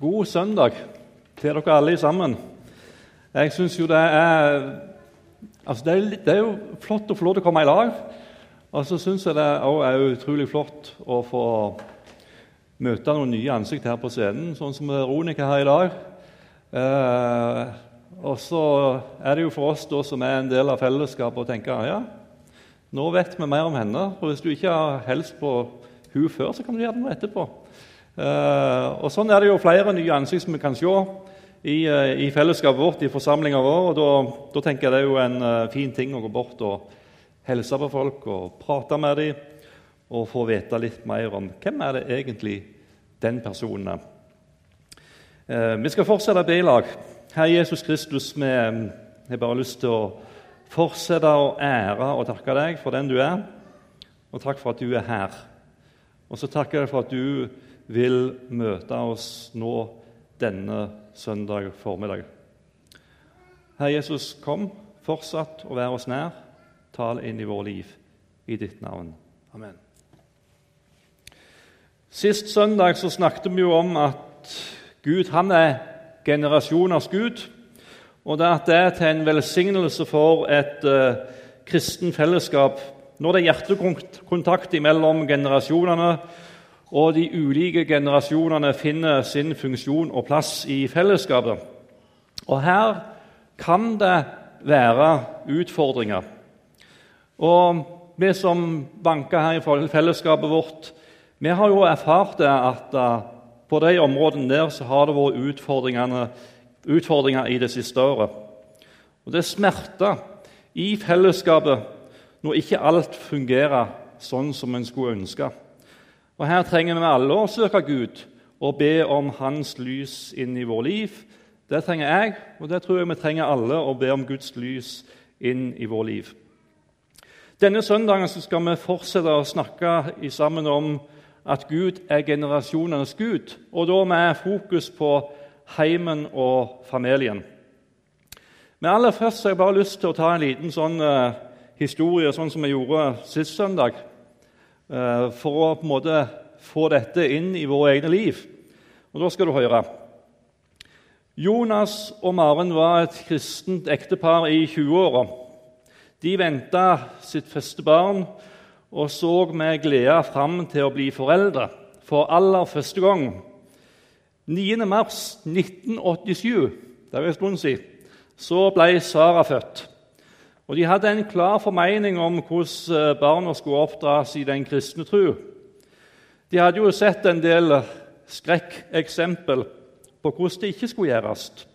God søndag til dere alle sammen. Jeg syns jo det er altså det, er det er jo flott å få lov til å komme i lag. Og så syns jeg det òg er utrolig flott å få møte noen nye ansikt her på scenen, sånn som Veronica her i dag. Eh, og så er det jo for oss da, som er en del av fellesskapet, å tenke ja, nå vet vi mer om henne. Og hvis du ikke har helst på hun før, så kan du gjøre det noe etterpå. Uh, og Sånn er det jo flere nye ansikt som vi kan se i, uh, i fellesskapet vårt, i forsamlinga vår. og Da tenker jeg det er jo en uh, fin ting å gå bort og hilse på folk og prate med dem og få vite litt mer om hvem er det egentlig den personen er. vi skal fortsette å be i lag. Herre Jesus Kristus, vi har bare lyst til å fortsette å ære og takke deg for den du er, og takk for at du er her. Og så takker jeg for at du vil møte oss nå denne søndag formiddag. Herre Jesus, kom fortsatt og vær oss nær. Tal inn i vår liv i ditt navn. Amen. Sist søndag så snakket vi jo om at Gud han er generasjoners Gud, og at det er til en velsignelse for et uh, kristen fellesskap når det er hjertekontakt mellom generasjonene, og de ulike generasjonene finner sin funksjon og plass i fellesskapet. Og her kan det være utfordringer. Og vi som banker her i fellesskapet vårt, vi har jo erfart det at uh, på de områdene der så har det vært utfordringer i det siste året. Og det smerter i fellesskapet når ikke alt fungerer sånn som en skulle ønske. Og Her trenger vi alle å søke Gud og be om Hans lys inn i vår liv. Det trenger jeg, og det tror jeg vi trenger alle, å be om Guds lys inn i vår liv. Denne søndagen skal vi fortsette å snakke sammen om at Gud er generasjonenes Gud, og da med fokus på heimen og familien. Men aller først har jeg bare lyst til å ta en liten sånn uh, historie, sånn som vi gjorde sist søndag, for å på en måte få dette inn i våre egne liv. Og Da skal du høre. Jonas og Maren var et kristent ektepar i 20-åra. De venta sitt første barn og så med glede fram til å bli foreldre for aller første gang. 9. mars 1987, det er en stund siden, så ble Sara født. Og De hadde en klar formening om hvordan eh, barna skulle oppdras i den kristne tro. De hadde jo sett en del skrekkeksempel på hvordan det ikke skulle gjøres.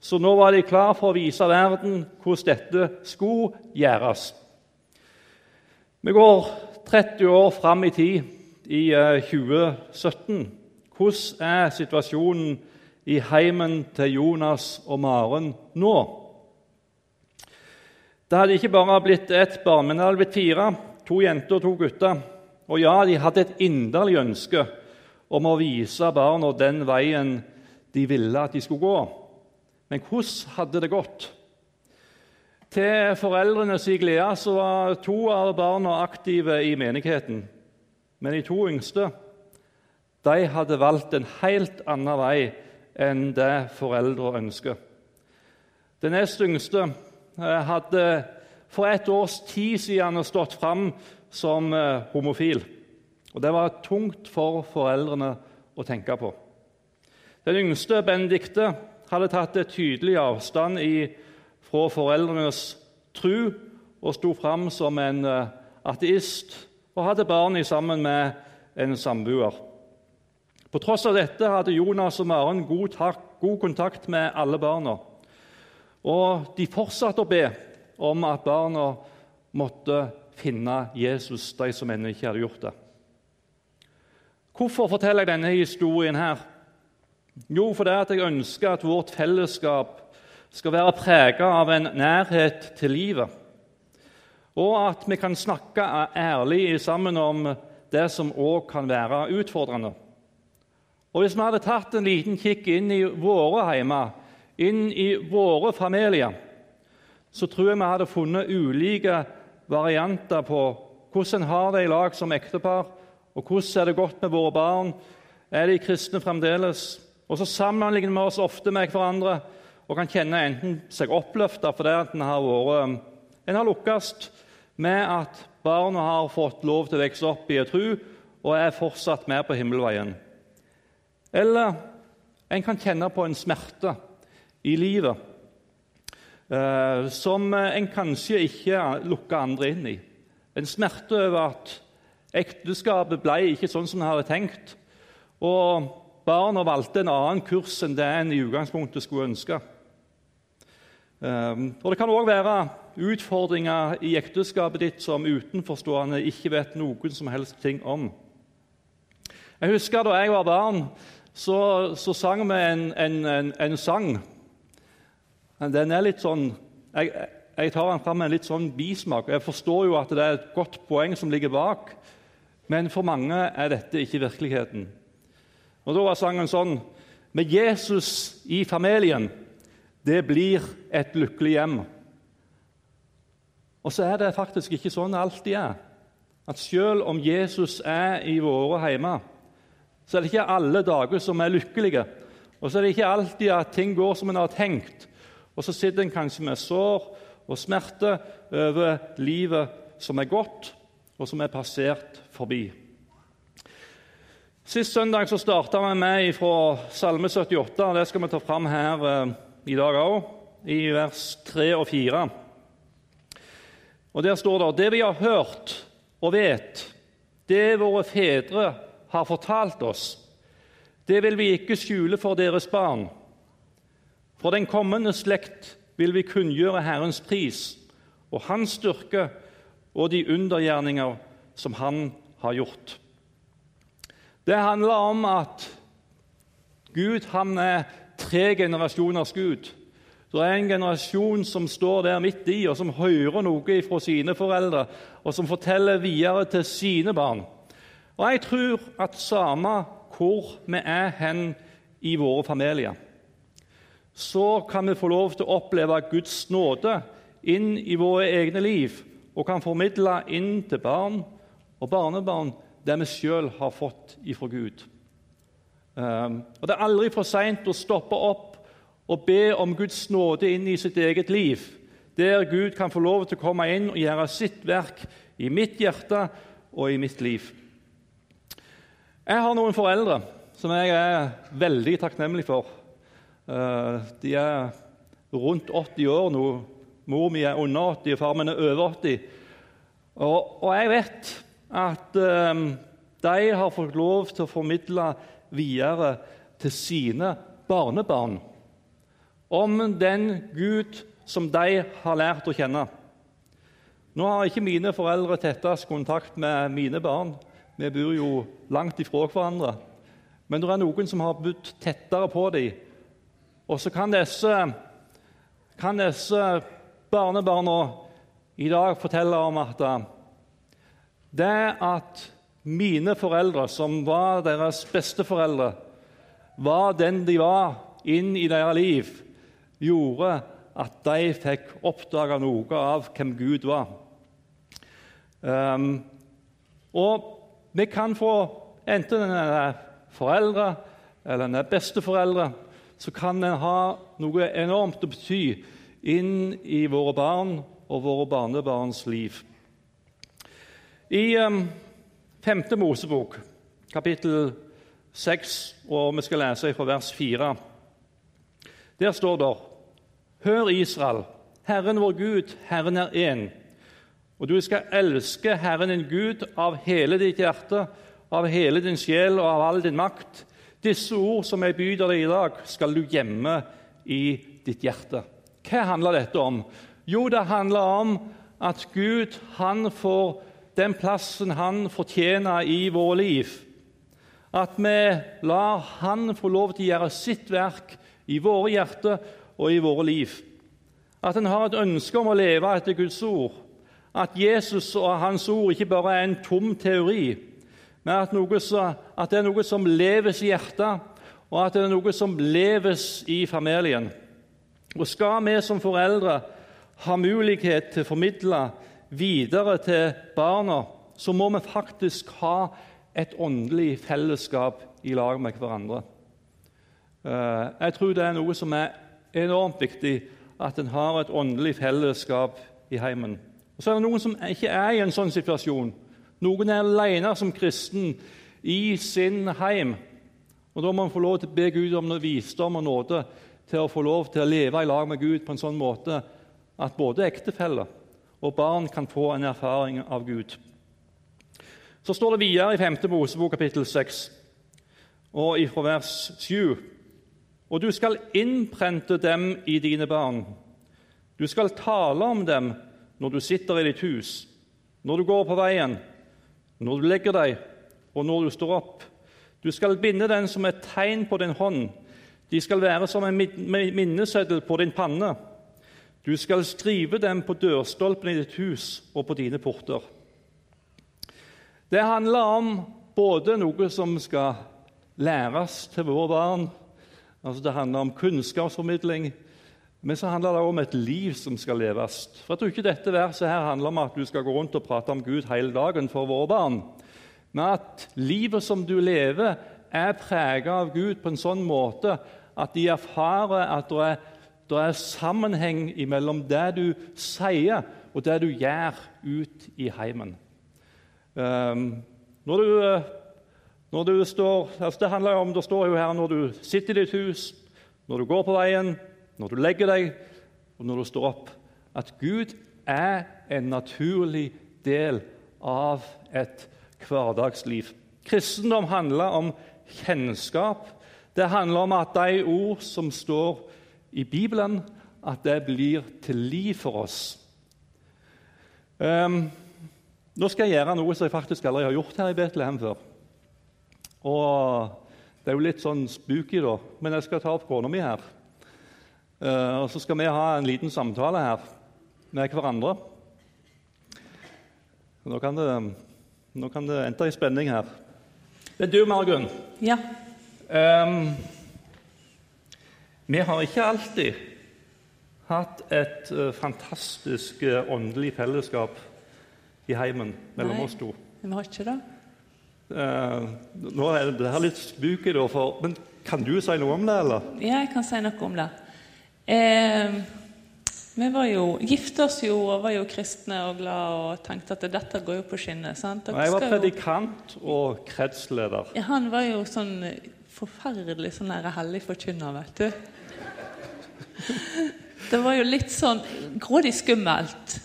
Så nå var de klar for å vise verden hvordan dette skulle gjøres. Vi går 30 år fram i tid, i 2017. Eh, hvordan er situasjonen i heimen til Jonas og Maren nå? Det hadde ikke bare blitt ett barn, men det hadde blitt fire. To jenter og to gutter. Og ja, de hadde et inderlig ønske om å vise barna den veien de ville at de skulle gå. Men hvordan hadde det gått? Til foreldrenes glede så var to av barna aktive i menigheten. Men de to yngste de hadde valgt en helt annen vei enn det foreldre ønsker. Den nest yngste hadde for et års tid siden stått fram som eh, homofil. Og Det var tungt for foreldrene å tenke på. Den yngste, Benedicte, hadde tatt et tydelig avstand i, fra foreldrenes tro og sto fram som en eh, ateist og hadde barn sammen med en samboer. På tross av dette hadde Jonas og Maren god, god kontakt med alle barna. Og de fortsatte å be om at barna måtte finne Jesus, de som ennå ikke hadde gjort det. Hvorfor forteller jeg denne historien her? Jo, fordi jeg ønsker at vårt fellesskap skal være preget av en nærhet til livet. Og at vi kan snakke ærlig sammen om det som òg kan være utfordrende. Og Hvis vi hadde tatt en liten kikk inn i våre heimer, inn i våre familier, så tror jeg vi hadde funnet ulike varianter på hvordan en har det i lag som ektepar, og hvordan er det godt med våre barn. Er de kristne fremdeles? Og så sammenligner vi oss ofte med hverandre og kan kjenne enten seg oppløfta fordi en har vært en har lukkes med at barna har fått lov til å vokse opp i en tro og er fortsatt med på himmelveien. Eller en kan kjenne på en smerte i livet eh, som en kanskje ikke lukker andre inn i. En smerte over at ekteskapet ble ikke sånn som en hadde tenkt. Og barna valgte en annen kurs enn det en i utgangspunktet skulle ønske. Um, og Det kan òg være utfordringer i ekteskapet ditt som utenforstående ikke vet noen som helst ting om. Jeg husker Da jeg var barn, så, så sang vi en, en, en, en, sang. Den er litt sånn Jeg, jeg tar den fram med en litt sånn bismak. Jeg forstår jo at det er et godt poeng som ligger bak, men for mange er dette ikke virkeligheten. Og Da var sangen sånn Med Jesus i familien det blir et lykkelig hjem. Og så er det faktisk ikke sånn det alltid er. At selv om Jesus er i våre hjemme, så er det ikke alle dager som er lykkelige. Og så er det ikke alltid at ting går som en har tenkt. Og så sitter en kanskje med sår og smerte over livet som er gått, og som er passert forbi. Sist søndag så starta vi med fra Salme 78. og Det skal vi ta fram her eh, i dag òg, i vers 3 og 4. Og Der står det det vi har hørt og vet, det våre fedre har fortalt oss, det vil vi ikke skjule for deres barn. For den kommende slekt vil vi kunngjøre Herrens pris og Hans styrke og de undergjerninger som Han har gjort. Det handler om at Gud han er tre generasjoners Gud. Det er en generasjon som står der midt i, og som hører noe fra sine foreldre, og som forteller videre til sine barn. Og Jeg tror at samme hvor vi er hen i våre familier, så kan vi få lov til å oppleve Guds nåde inn i våre egne liv, og kan formidle inn til barn og barnebarn det vi sjøl har fått ifra Gud. Ehm, og Det er aldri for seint å stoppe opp og be om Guds nåde inn i sitt eget liv, der Gud kan få lov til å komme inn og gjøre sitt verk i mitt hjerte og i mitt liv. Jeg har noen foreldre som jeg er veldig takknemlig for. Ehm, de er rundt 80 år nå. Mor mi er under 80, og far min er over 80. Og, og jeg vet at um, de har fått lov til å formidle videre til sine barnebarn om den Gud som de har lært å kjenne. Nå har ikke mine foreldre tettest kontakt med mine barn. Vi bor jo langt ifra hverandre. Men det er noen som har bodd tettere på dem. Og så kan disse, kan disse barnebarna i dag fortelle om at det at mine foreldre, som var deres besteforeldre, var den de var inn i deres liv, gjorde at de fikk oppdaga noe av hvem Gud var. Um, og vi kan få enten en er foreldre eller en er besteforeldre, så kan den ha noe enormt å bety inn i våre barn og våre barnebarns liv. I um, Femte Mosebok, kapittel 6, og vi skal lese fra vers 4. Der står det Hør, Israel, Herren vår Gud, Herren er én. Og du skal elske Herren din Gud av hele ditt hjerte, av hele din sjel og av all din makt. Disse ord som jeg byr deg i dag, skal du gjemme i ditt hjerte. Hva handler dette om? Jo, det handler om at Gud han får den plassen han fortjener i våre liv. At vi lar han få lov til å gjøre sitt verk i våre hjerter og i våre liv. At en har et ønske om å leve etter Guds ord. At Jesus og hans ord ikke bare er en tom teori, men at, så, at det er noe som leves i hjertet, og at det er noe som leves i familien. Og Skal vi som foreldre ha mulighet til å formidle videre til barna, så må vi faktisk ha et åndelig fellesskap i lag med hverandre. Eh, jeg tror det er noe som er enormt viktig, at en har et åndelig fellesskap i heimen. Og Så er det noen som ikke er i en sånn situasjon. Noen er alene som kristen i sin heim. Og Da må man få lov til å be Gud om noe visdom og nåde til å få lov til å leve i lag med Gud på en sånn måte at både ektefeller og barn kan få en erfaring av Gud. Så står det videre i 5. Mosebok kapittel 6 og fra vers 7 og du skal innprente dem i dine barn. Du skal tale om dem når du sitter i ditt hus, når du går på veien, når du legger deg, og når du står opp. Du skal binde den som et tegn på din hånd. De skal være som en minneseddel på din panne. Du skal skrive dem på dørstolpen i ditt hus og på dine porter. Det handler om både noe som skal læres til våre barn, Altså Det handler om kunnskapsformidling, men så handler det om et liv som skal leves. For Jeg tror ikke dette verset her handler om at du skal gå rundt og prate om Gud hele dagen for våre barn, men at livet som du lever, er preget av Gud på en sånn måte at de erfarer at det er, det er sammenheng mellom det du sier, og det du gjør ut i heimen. Um, når du når du står, altså det handler om, det står jo her når du sitter i ditt hus, når du går på veien, når du legger deg, og når du står opp, at Gud er en naturlig del av et hverdagsliv. Kristendom handler om kjennskap. Det handler om at de ord som står i Bibelen, at det blir til liv for oss. Um, nå skal jeg gjøre noe som jeg faktisk aldri har gjort her i Betlehem før. Og Det er jo litt sånn spooky, da, men jeg skal ta opp kona mi her. Uh, og Så skal vi ha en liten samtale her med hverandre. Nå kan det, nå kan det ente i spenning her. Men du, Margunn. Ja. Um, vi har ikke alltid hatt et uh, fantastisk uh, åndelig fellesskap i heimen mellom Nei, oss to. Vi har ikke det. Uh, nå er det her litt spooky, da, for, men kan du si noe om det? eller? Ja, jeg kan si noe om det. Eh, vi var jo, gifte oss jo og var jo kristne og glade og tenkte at dette går jo på skinner. sant? jeg var predikant jo... og kretsleder. Ja, han var jo sånn forferdelig sånn der hellig forkynner, vet du. Det var jo litt sånn grådig skummelt.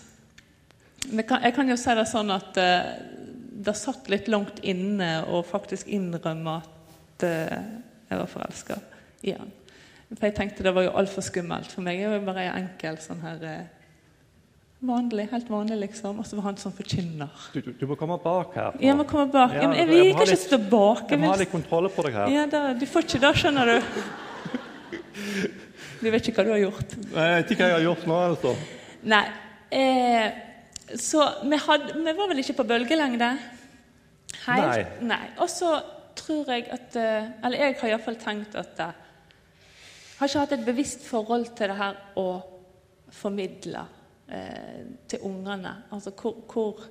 Jeg kan jo si det sånn at eh, det satt litt langt inne å faktisk innrømme at eh, jeg var forelska i han. For jeg tenkte det var jo altfor skummelt for meg. Jeg var bare en enkel sånn her uh, Vanlig, helt vanlig, liksom. Og så var han sånn forkynner. Du, du, du, må komme bak her. Ja, jeg må komme bak. Ja, jeg, vil ikke litt, stå bak. Jeg må ha litt kontroll på deg her. Ja, da, Du får ikke det, skjønner du. Du vet ikke hva du har gjort. Nei, jeg vet ikke hva jeg har gjort nå. altså. Nei. Eh, så vi, had, vi, var vel ikke på bølgelengde? Helt? Nei. Nei. Og så tror jeg at eh, Eller jeg har iallfall tenkt at jeg har ikke hatt et bevisst forhold til det her å formidle eh, til ungene. Altså hvor, hvor,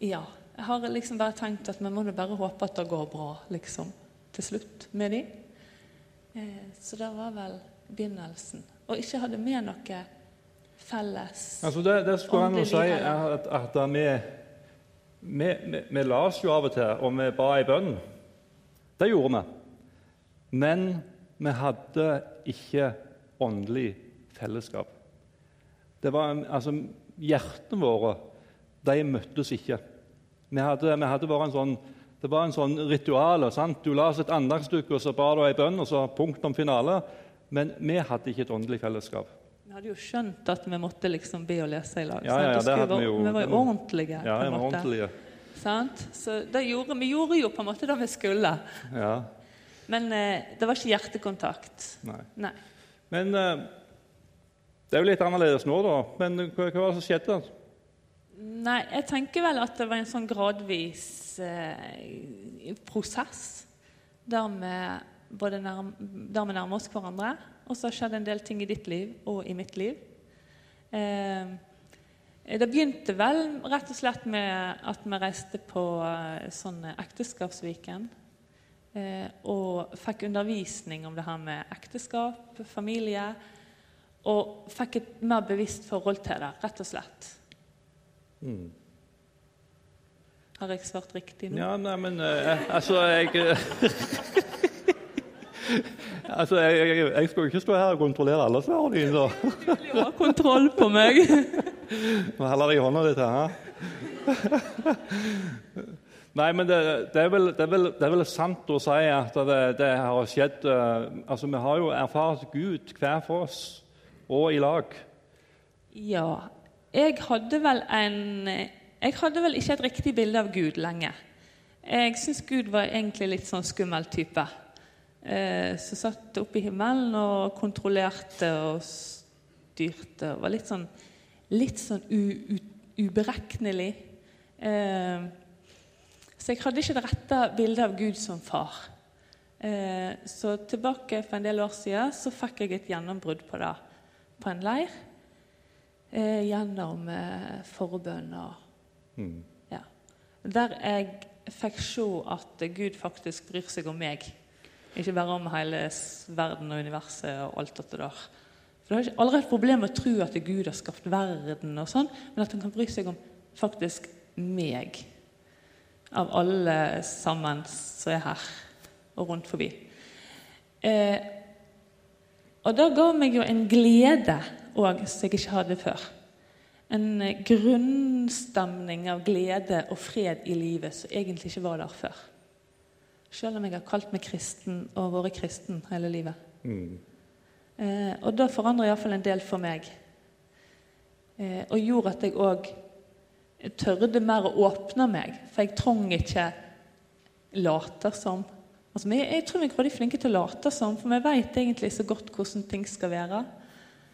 Ja. Jeg har liksom bare tenkt at vi må bare håpe at det går bra liksom, til slutt med de. Eh, så det var vel begynnelsen. Og ikke hadde med noe felles Altså det, det skulle jeg nå si at, at vi, vi, vi, vi la oss jo av og til, og vi ba i bønn. Det gjorde vi. Men vi hadde ikke åndelig fellesskap. Det var, altså, Hjertene våre de møttes ikke. Vi hadde, vi hadde vært en sånn, det var en sånn ritual. Sant? Du la oss et andagsstykke, og så ba du ei bønn, og så punktum finale. Men vi hadde ikke et åndelig fellesskap. Vi hadde jo skjønt at vi måtte liksom be og lese i lag. Ja, ja, ja, vi, jo, vi var jo ordentlige. Ja, vi var ordentlige. Sant? Så gjorde, vi gjorde jo på en måte det vi skulle. Ja. Men eh, det var ikke hjertekontakt. Nei. Nei. Men eh, det er jo litt annerledes nå, da. Men hva, hva var det som skjedde? Nei, jeg tenker vel at det var en sånn gradvis eh, prosess der vi både nærm, der vi nærmer oss hverandre. Og så har skjedd en del ting i ditt liv og i mitt liv. Eh, det begynte vel rett og slett med at vi reiste på eh, sånn ekteskapsviken. Eh, og fikk undervisning om det her med ekteskap, familie. Og fikk et mer bevisst forhold til det, rett og slett. Mm. Har jeg svart riktig nå? Ja, nei, men uh, altså jeg Altså, jeg, jeg, jeg skal jo ikke stå her og kontrollere alle svarene dine. så. Du ha kontroll på meg. Må heller deg i hånda di til her. Nei, men det, det, er vel, det, er vel, det, er vel, sant å si at det, har skjedd uh, Altså, Vi har jo erfart Gud hver for oss, og i lag. Ja. Jeg hadde vel en Jeg hadde vel ikke et riktig bilde av Gud lenge. Jeg syns Gud var egentlig litt sånn skummel type eh, som satt oppe i himmelen og kontrollerte og styrte. og Var litt sånn, litt sånn u, u, uberegnelig. Eh, så jeg hadde ikke det rette bildet av Gud som far. Eh, så tilbake for en del år siden så fikk jeg et gjennombrudd på det på en leir. Eh, gjennom eh, forbønn og mm. ja. Der jeg fikk se at Gud faktisk bryr seg om meg. Ikke bare om hele verden og universet og alt dette der. For Det er aldri et problem å tro at Gud har skapt verden, og sånn, men at han kan bry seg om faktisk meg. Av alle sammen som er her og rundt forbi. Eh, og det ga meg jo en glede òg som jeg ikke hadde før. En grunnstemning av glede og fred i livet som egentlig ikke var der før. Selv om jeg har kalt meg kristen og vært kristen hele livet. Mm. Eh, og det forandrer iallfall en del for meg. Eh, og gjorde at jeg òg tørde mer å åpne meg. For jeg trong ikke late som. Altså, jeg, jeg, tror vi er grådig flinke til å late som, for vi vet egentlig så godt hvordan ting skal være.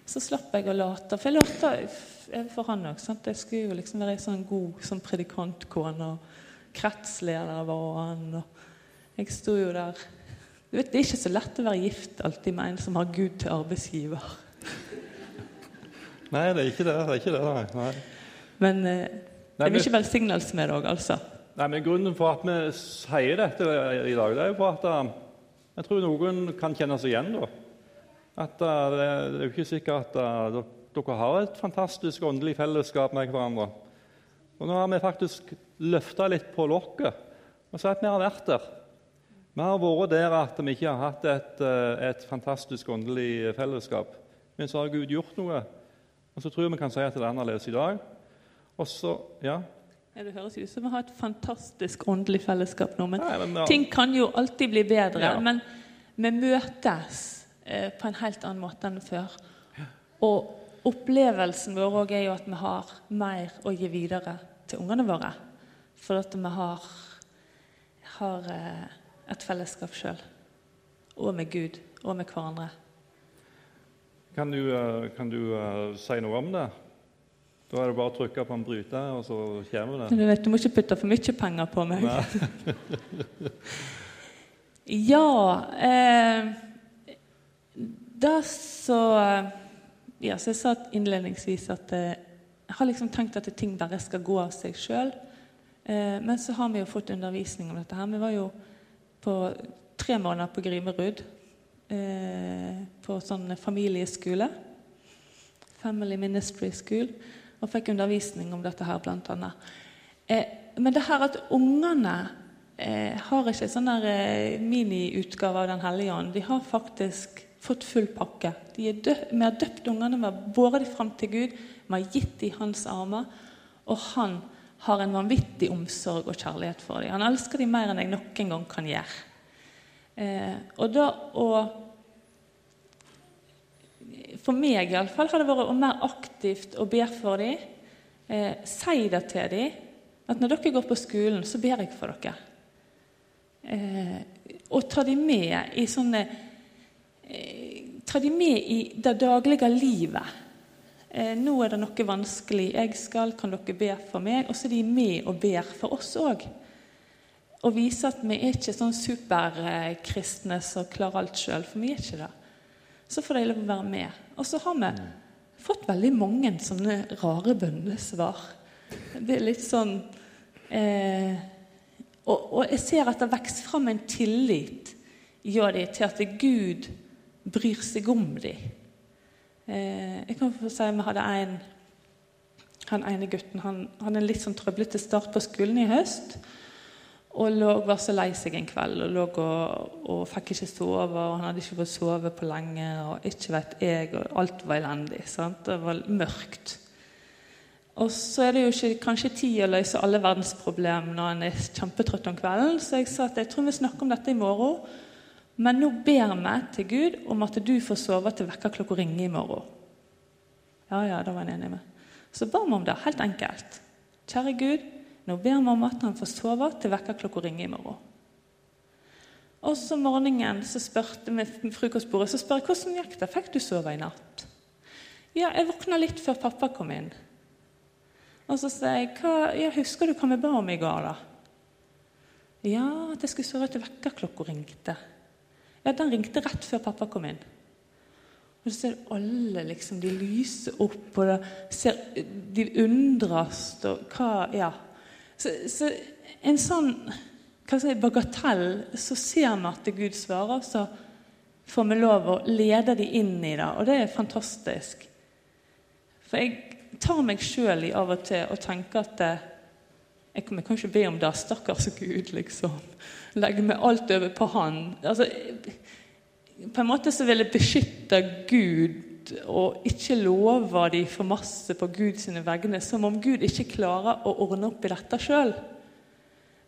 Så slapp jeg å late. For jeg lata for han òg. Jeg skulle jo liksom være ei sånn god sånn predikantkone. Og kretsleder var han. og jeg sto jo der du vet, Det er ikke så lett å være gift alltid med en som har Gud til arbeidsgiver. Nei, det er ikke det. det, er ikke det nei. Men eh, det er mye velsignelse med det òg, altså. Nei, men Grunnen for at vi sier dette i dag, det er jo for at uh, jeg tror noen kan kjenne seg igjen. da. At uh, det, det, er jo ikke sikkert at uh, dere har et fantastisk åndelig fellesskap med hverandre. Og Nå har vi faktisk løfta litt på lokket og sagt at vi har vært der. Vi har vært der at vi ikke har hatt et, eh, et fantastisk åndelig fellesskap. Men så har Gud gjort noe, og så tror jeg vi kan si at det er annerledes i dag. Og så, ja. ja det høres ut som vi har et fantastisk åndelig fellesskap nå. Men, Nei, men ja. ting kan jo alltid bli bedre. Ja. Men vi møtes eh, på en helt annen måte enn før. Og opplevelsen vår er jo at vi har mer å gi videre til ungene våre. For at vi har, har eh, et fellesskap sjøl. Og med Gud og med hverandre. Kan du, eh, kan du uh, si noe om det? Da er det bare å trykke på en bryter, og så kommer det. Du vet, du må ikke putte for mye penger på meg. ja eh, Det så Ja, så jeg sa innledningsvis at eh, jeg har liksom tenkt at ting bare skal gå av seg sjøl. Eh, men så har vi jo fått undervisning om dette her. Vi var jo på tre måneder på Grimerud. Eh, på sånn familieskole. Family Ministry School. Og fikk undervisning om dette her, blant annet. Eh, men det her at ungene eh, har ikke sånn eh, miniutgave av Den hellige ånd. De har faktisk fått full pakke. vi har døpt ungene, vi har båret dem fram til Gud, vi har gitt dem hans armer. Og han har en vanvittig omsorg og kjærlighet for dem. Han elsker dem mer enn jeg noen gang kan gjøre. Eh, og da å For meg iallfall har det vært å mer aktivt å be for dem. Eh, si det til dem. At når dere går på skolen, så ber jeg for dere. Eh, og ta dem med i sånne eh, Ta dem med i det daglige livet eh, nå er det noe vanskelig. Jeg skal, kan dere be for meg? Og så er de med og ber for oss òg. Og vise at vi er ikke sånn superkristne som klarer alt sjøl, for vi er ikke det. Så får de lov å være med. Og så har vi fått veldig mange sånne rare bønnesvar. Det er litt sånn eh, Og, og jeg ser at det vokser fram en tillit gjør de til at Gud bryr seg om dem. Eh, jeg kan få si Vi hadde en han ene gutten han hadde en litt sånn trøblete start på skolen i høst. Og lå, var så lei seg en kveld og lå og, og fikk ikke sove. og Han hadde ikke fått sove på lenge, og ikke vet jeg, og alt var elendig. Sant? Det var mørkt. Og så er det jo ikke kanskje tid å løse alle verdens problemer når en er kjempetrøtt om kvelden, så jeg sa at jeg tror vi snakker om dette i morgen. Men nå ber vi til Gud om at du får sove til vekkerklokka ringer i morgen. Ja, ja, det var han enig med. Så ba vi om det, helt enkelt. Kjære Gud, nå ber vi om at han får sove til vekkerklokka ringer i morgen. Og så morgenen så spurte vi frokostbordet så spør jeg, hvordan gikk det. Fikk du sove i natt? Ja, jeg våkna litt før pappa kom inn. Og så sier jeg, hva, ja, 'Husker du hva vi ba om i går?' da? Ja, at jeg skulle sove til vekkerklokka ringte. Ja, Den ringte rett før pappa kom inn. Og så ser du alle liksom, de lyser opp, og ser, de undres og hva Ja. Så, så en sånn jeg, bagatell, så ser vi at Gud svarer, så får vi lov å lede de inn i det. Og det er fantastisk. For jeg tar meg sjøl i av og til og tenker at eh, jeg kan ikke be om det. Stakkars Gud, liksom. Legge meg alt over på Han. Altså, på en måte så vil jeg beskytte Gud og ikke lover de for masse på Guds vegne, som om Gud ikke klarer å ordne opp i dette sjøl.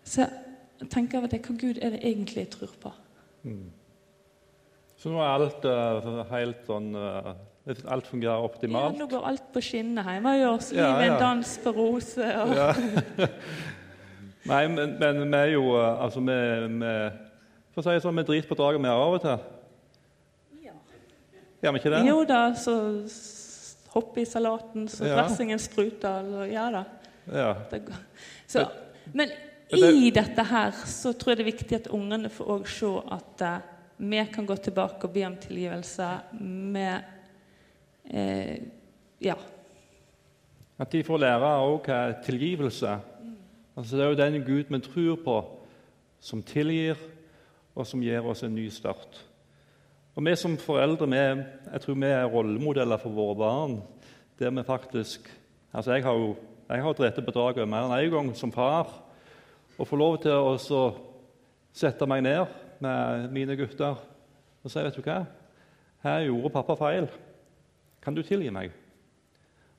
Så jeg tenker over det. hva Gud er det egentlig jeg tror på. Mm. Så nå er alt uh, helt sånn uh Alt fungerer optimalt? Ja, nå går alt på skinner hjemme hos oss. Ja, ja. en dans på roser. Og... Ja. Nei, men, men, vi er jo eh, altså, vi, vi, For å si sånn, vi driter på draget vi har av og til. Gjør vi ikke det? Jo da, så hoppe i salaten, så ja. dressingen spruter. Og, ja da. Ja. Så, men i dette her så tror jeg det er viktig at ungene får se at uh, vi kan gå tilbake og be om tilgivelse. med uh, ja. At de får lære òg hva tilgivelse mm. altså Det er jo den Gud vi tror på, som tilgir, og som gir oss en ny start. Og Vi som foreldre vi, jeg tror vi er rollemodeller for våre barn. der vi faktisk, altså Jeg har jo jeg har drept bedraget mer enn én en gang som far. Å få lov til å sette meg ned med mine gutter og si vet du hva, her gjorde pappa feil. Kan du tilgi meg?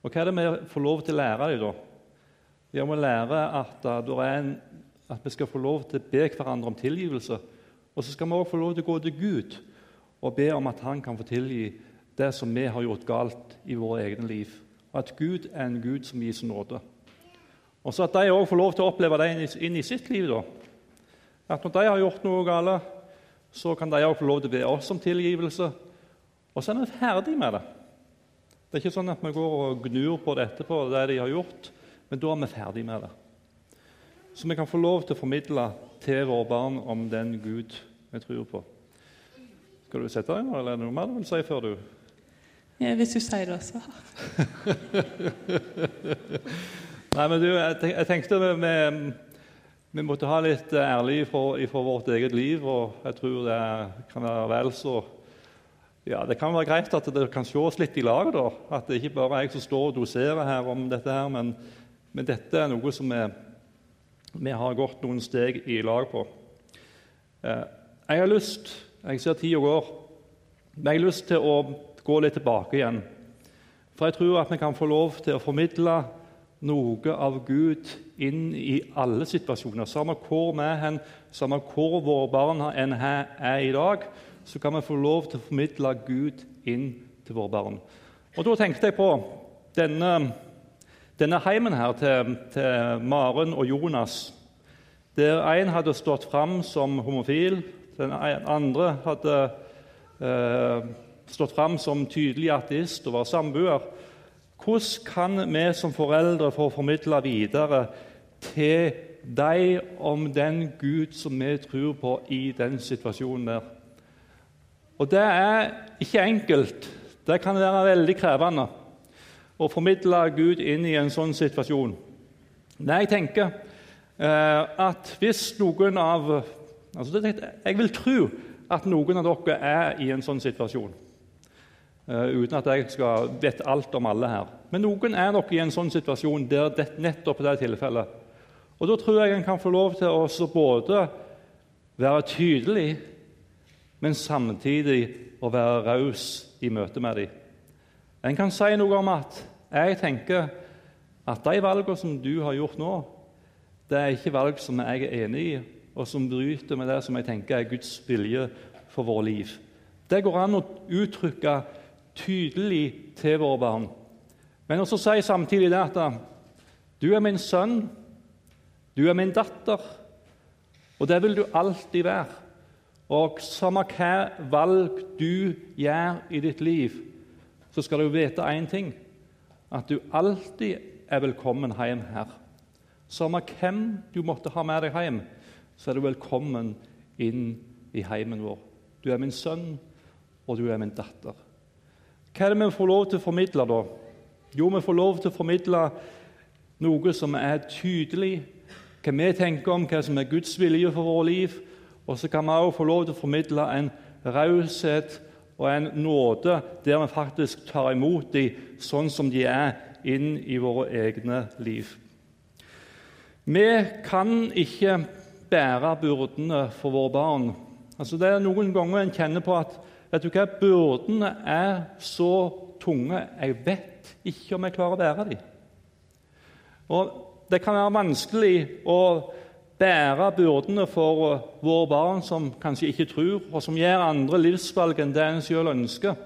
Og Hva er det vi får lov til å lære dem da? Vi må lære at, en, at, vi skal få lov til å be hverandre om tilgivelse. Og så skal vi også få lov til å gå til Gud og be om at han kan få tilgi det som vi har gjort galt i våre egne liv. Og at Gud er en Gud som gir nåde. Og så at de òg får lov til å oppleve det inn i sitt liv. da. At når de har gjort noe galt, så kan de òg få lov til å be oss om tilgivelse. Og så er vi ferdig med det. Det er ikke sånn at vi går og gnur på det etterpå, det de har gjort, men da er vi ferdig med det. Så vi kan få lov til å formidle til våre barn om den Gud vi tror på. Skal du sette deg, eller er det noe mer du vil si før du ja, Hvis du sier det, så. Nei, men du, jeg tenkte vi, vi, måtte ha litt ærlig fra vårt eget liv, og jeg tror det kan være vel så ja, Det kan være greit at det kan ses litt i lag. da, At det ikke bare er jeg som står og doserer her om dette, her, men, men dette er noe som vi, vi, har gått noen steg i lag på. Eh, jeg har lyst Jeg ser tida går. Men jeg har lyst til å gå litt tilbake igjen. For jeg tror at vi kan få lov til å formidle noe av Gud inn i alle situasjoner. Samme hvor vi er hen, samme hvor våre barn enn er i dag, så kan vi få lov til å formidle Gud inn til våre barn. Og Da tenkte jeg på denne, denne heimen her til, til Maren og Jonas, der en hadde stått fram som homofil, den andre hadde eh, stått fram som tydelig ateist og var samboer. Hvordan kan vi som foreldre få formidla videre til dem om den Gud som vi tror på i den situasjonen der? Og det er ikke enkelt. Det kan være veldig krevende å formidle Gud inn i en sånn situasjon. Nei, jeg tenker eh, at hvis noen av altså Jeg vil tro at noen av dere er i en sånn situasjon. Uh, uten at jeg skal vet alt om alle her. Men noen er nok i en sånn situasjon der det, nettopp det tilfellet. Og Da tror jeg en kan få lov til å både være tydelig, men samtidig å være raus i møte med dem. En kan si noe om at jeg tenker at de valgene som du har gjort nå, det er ikke valg som jeg er enig i, og som bryter med det som jeg tenker er Guds vilje for vårt liv. Det går an å uttrykke tydelig til våre barn. Men også si samtidig det at du er min sønn, du er min datter, og det vil du alltid være. Og samme hva valg du gjør i ditt liv, så skal du vite én ting at du alltid er velkommen hjem her. Samme hvem du måtte ha med deg hjem, så er du velkommen inn i heimen vår. Du er min sønn, og du er min datter. Hva er det vi får lov til å formidle, da? Jo, vi får lov til å formidle noe som er tydelig, hva vi tenker om hva som er Guds vilje for vårt liv. Og så kan vi også få lov til å formidle en raushet og en nåde der vi faktisk tar imot dem sånn som de er, inn i våre egne liv. Vi kan ikke bære byrdene for våre barn. Altså Det er noen ganger en kjenner på at vet du hva, byrdene er så tunge. Jeg vet ikke om jeg klarer å bære dem. Og Det kan være vanskelig å bære byrdene for våre barn som kanskje ikke tror, og som gjør andre livsvalg enn det en selv ønsker.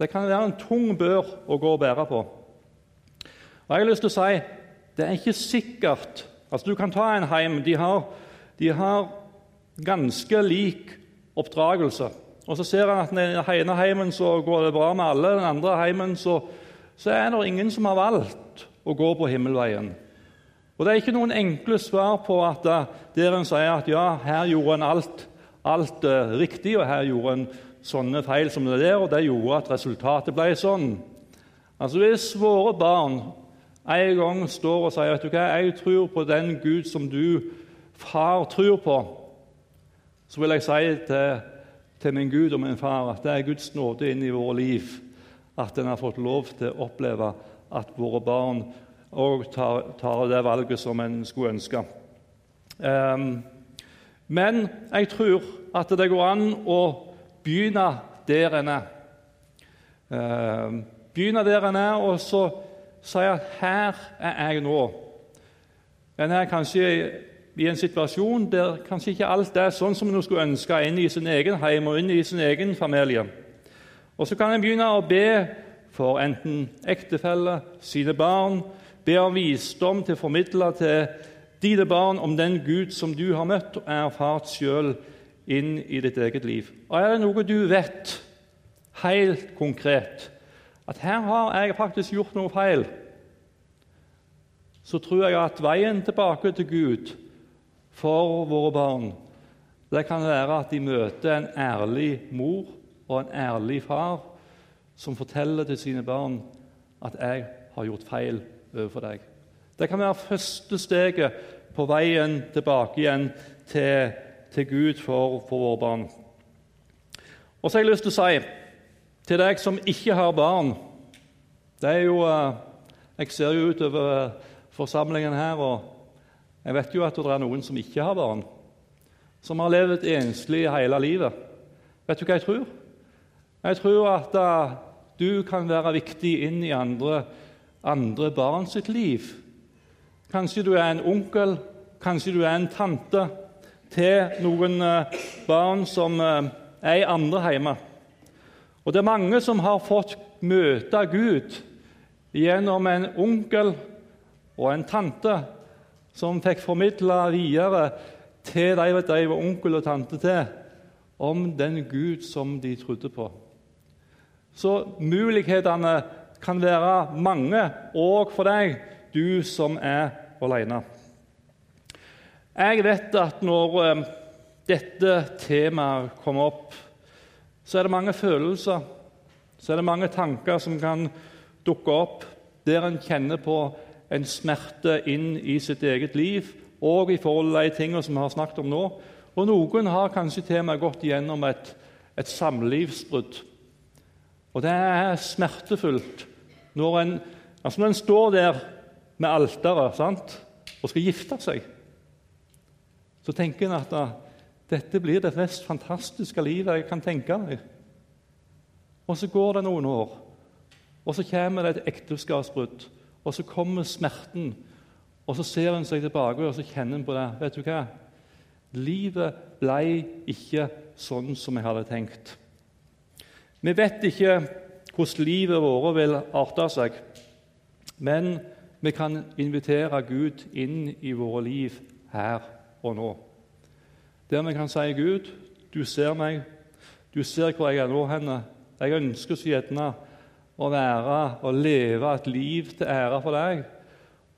Det kan være en tung bør å gå og bære på. Og jeg har lyst til å si det er ikke sikkert altså Du kan ta en hjem. De har, de har ganske lik oppdragelse. Og Så ser han at i ene heimen så går det bra med alle, den andre heimen så, så er det ingen som har valgt å gå på himmelveien. Og Det er ikke noen enkle svar på at der en sier at ja, her gjorde en alt, alt uh, riktig, og her gjorde en sånne feil som det der, og det gjorde at resultatet ble sånn. Altså Hvis våre barn en gang står og sier du hva, jeg tror på den Gud som du, far, tror på, så vil jeg si til, til min Gud og min far at det er Guds nåde inn i våre liv at en har fått lov til å oppleve at våre barn òg tar, tar, det valget som en skulle ønske. Um, men jeg tror at det går an å begynne der en er. Um, begynne der en er, og så sier at 'her er jeg nå'. En er kanskje i en situasjon der kanskje ikke alt er sånn som en skulle ønske inn i sin egen heim og inn i sin egen familie. Og Så kan en begynne å be for enten ektefelle, sine barn, be om visdom til å formidle til dine barn om den Gud som du har møtt og erfart sjøl inn i ditt eget liv. Og Er det noe du vet helt konkret at her har jeg faktisk gjort noe feil, så tror jeg at veien tilbake til Gud for våre barn det kan være at de møter en ærlig mor og en ærlig far som forteller til sine barn at 'jeg har gjort feil overfor deg'. Det kan være første steget på veien tilbake igjen til, til Gud for, for våre barn. Og så har jeg lyst til å si til deg som ikke har barn det er jo, eh, Jeg ser jo utover forsamlingen her, og jeg vet jo at det er noen som ikke har barn. Som har levd enslig hele livet. Vet du hva jeg tror? Jeg tror at uh, du kan være viktig inn i andre, andre barn sitt liv. Kanskje du er en onkel, kanskje du er en tante til noen uh, barn som uh, er i andre hjemme. Og det er mange som har fått møte Gud gjennom en onkel og en tante som fikk formidla videre til de de var onkel og tante til, om den Gud som de trodde på. Så mulighetene kan være mange òg for deg, du som er alene. Jeg vet at når eh, dette temaet kommer opp, så er det mange følelser, så er det mange tanker som kan dukke opp, der en kjenner på en smerte inn i sitt eget liv og i forhold til de tingene som vi har snakket om nå. Og noen har kanskje til og med gått gjennom et, et samlivsbrudd. Og det er smertefullt når en, altså når en står der med alteret og skal gifte seg. Så tenker en at dette blir det mest fantastiske livet jeg kan tenke meg. Og så går det noen år, og så kommer det et ekteskapsbrudd. Og så kommer smerten, og så ser en seg tilbake og så kjenner en på det. Vet du hva? Livet ble ikke sånn som jeg hadde tenkt. Vi vet ikke hvordan livet vårt vil arte seg, men vi kan invitere Gud inn i våre liv her og nå. Der vi kan si, 'Gud, du ser meg. Du ser hvor jeg er nå henne. Jeg ønsker så gjerne å være og leve et liv til ære for deg.'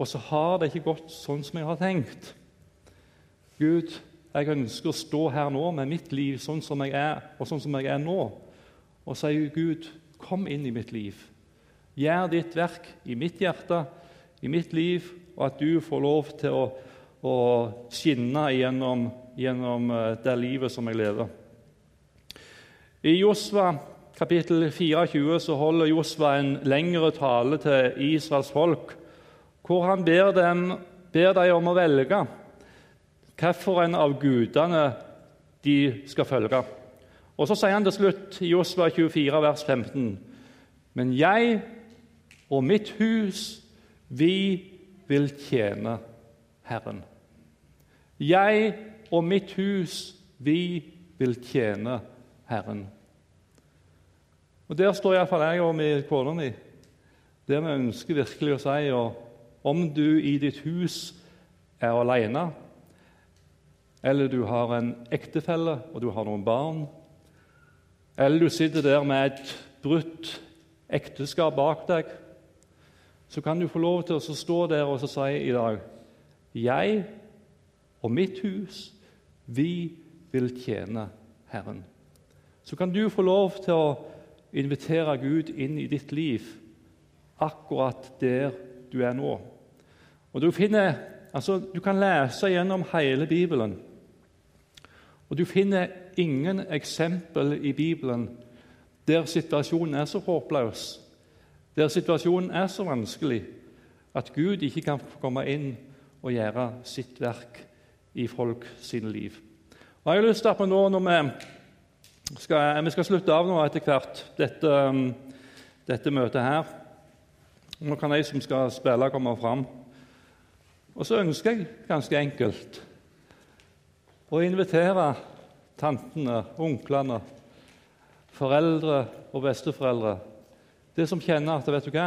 Og så har det ikke gått sånn som jeg har tenkt. Gud, jeg ønsker å stå her nå med mitt liv sånn som jeg er, og sånn som jeg er nå, og sier 'Gud, kom inn i mitt liv. Gjør ditt verk i mitt hjerte, i mitt liv, og at du får lov til å, å skinne gjennom gjennom eh, det livet som jeg lever. I Josva kapittel 24 så holder Josva en lengre tale til Israels folk, hvor han ber dem, ber dem om å velge hvilken av gudene de skal følge. Og Så sier han til slutt i Josva 24, vers 15.: Men jeg og mitt hus, vi vil tjene Herren. Jeg og mitt hus, vi vil tjene Herren. Og Der står iallfall jeg og med kona mi. Det vi ønsker virkelig å si. Og om du i ditt hus er alene, eller du har en ektefelle og du har noen barn, eller du sitter der med et brutt ekteskap bak deg, så kan du få lov til å stå der og si i dag Jeg og mitt hus vi vil tjene Herren. Så kan du få lov til å invitere Gud inn i ditt liv akkurat der du er nå. Og Du, finner, altså, du kan lese gjennom hele Bibelen, og du finner ingen eksempel i Bibelen der situasjonen er så håpløs, der situasjonen er så vanskelig at Gud ikke kan komme inn og gjøre sitt verk i folk sine liv. Og jeg har lyst til at vi nå, når vi skal, vi skal slutte av nå etter hvert, dette, um, dette møtet her Nå kan de som skal spille, komme fram. Og så ønsker jeg ganske enkelt å invitere tantene, onklene, foreldre og besteforeldre Det som kjenner at vet du hva,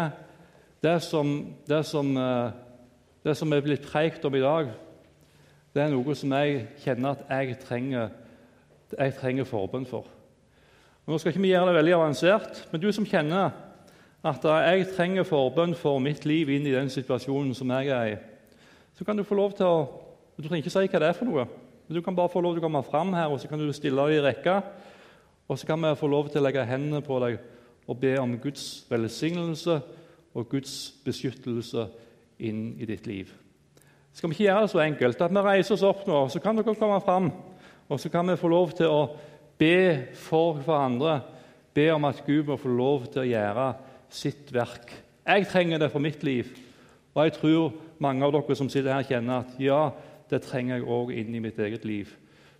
det som, det som, eh, det som er blitt preikt om i dag, det er noe som jeg kjenner at jeg trenger, jeg trenger forbønn for. Nå skal ikke vi gjøre det veldig avansert, men du som kjenner at jeg trenger forbønn for mitt liv inn i den situasjonen som jeg er i, så kan du få lov til å Du trenger ikke si hva det er for noe, men du kan bare få lov til å komme fram her, og så kan du stille deg i rekka. Og så kan vi få lov til å legge hendene på deg og be om Guds velsignelse og Guds beskyttelse inn i ditt liv skal vi ikke gjøre det så enkelt at vi reiser oss opp nå, så kan dere komme fram, og så kan vi få lov til å be for hverandre. Be om at Gud må få lov til å gjøre sitt verk. Jeg trenger det for mitt liv, og jeg tror mange av dere som sitter her, kjenner at ja, det trenger jeg òg inn i mitt eget liv.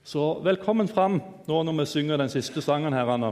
Så velkommen fram nå når vi synger den siste sangen her. Anna.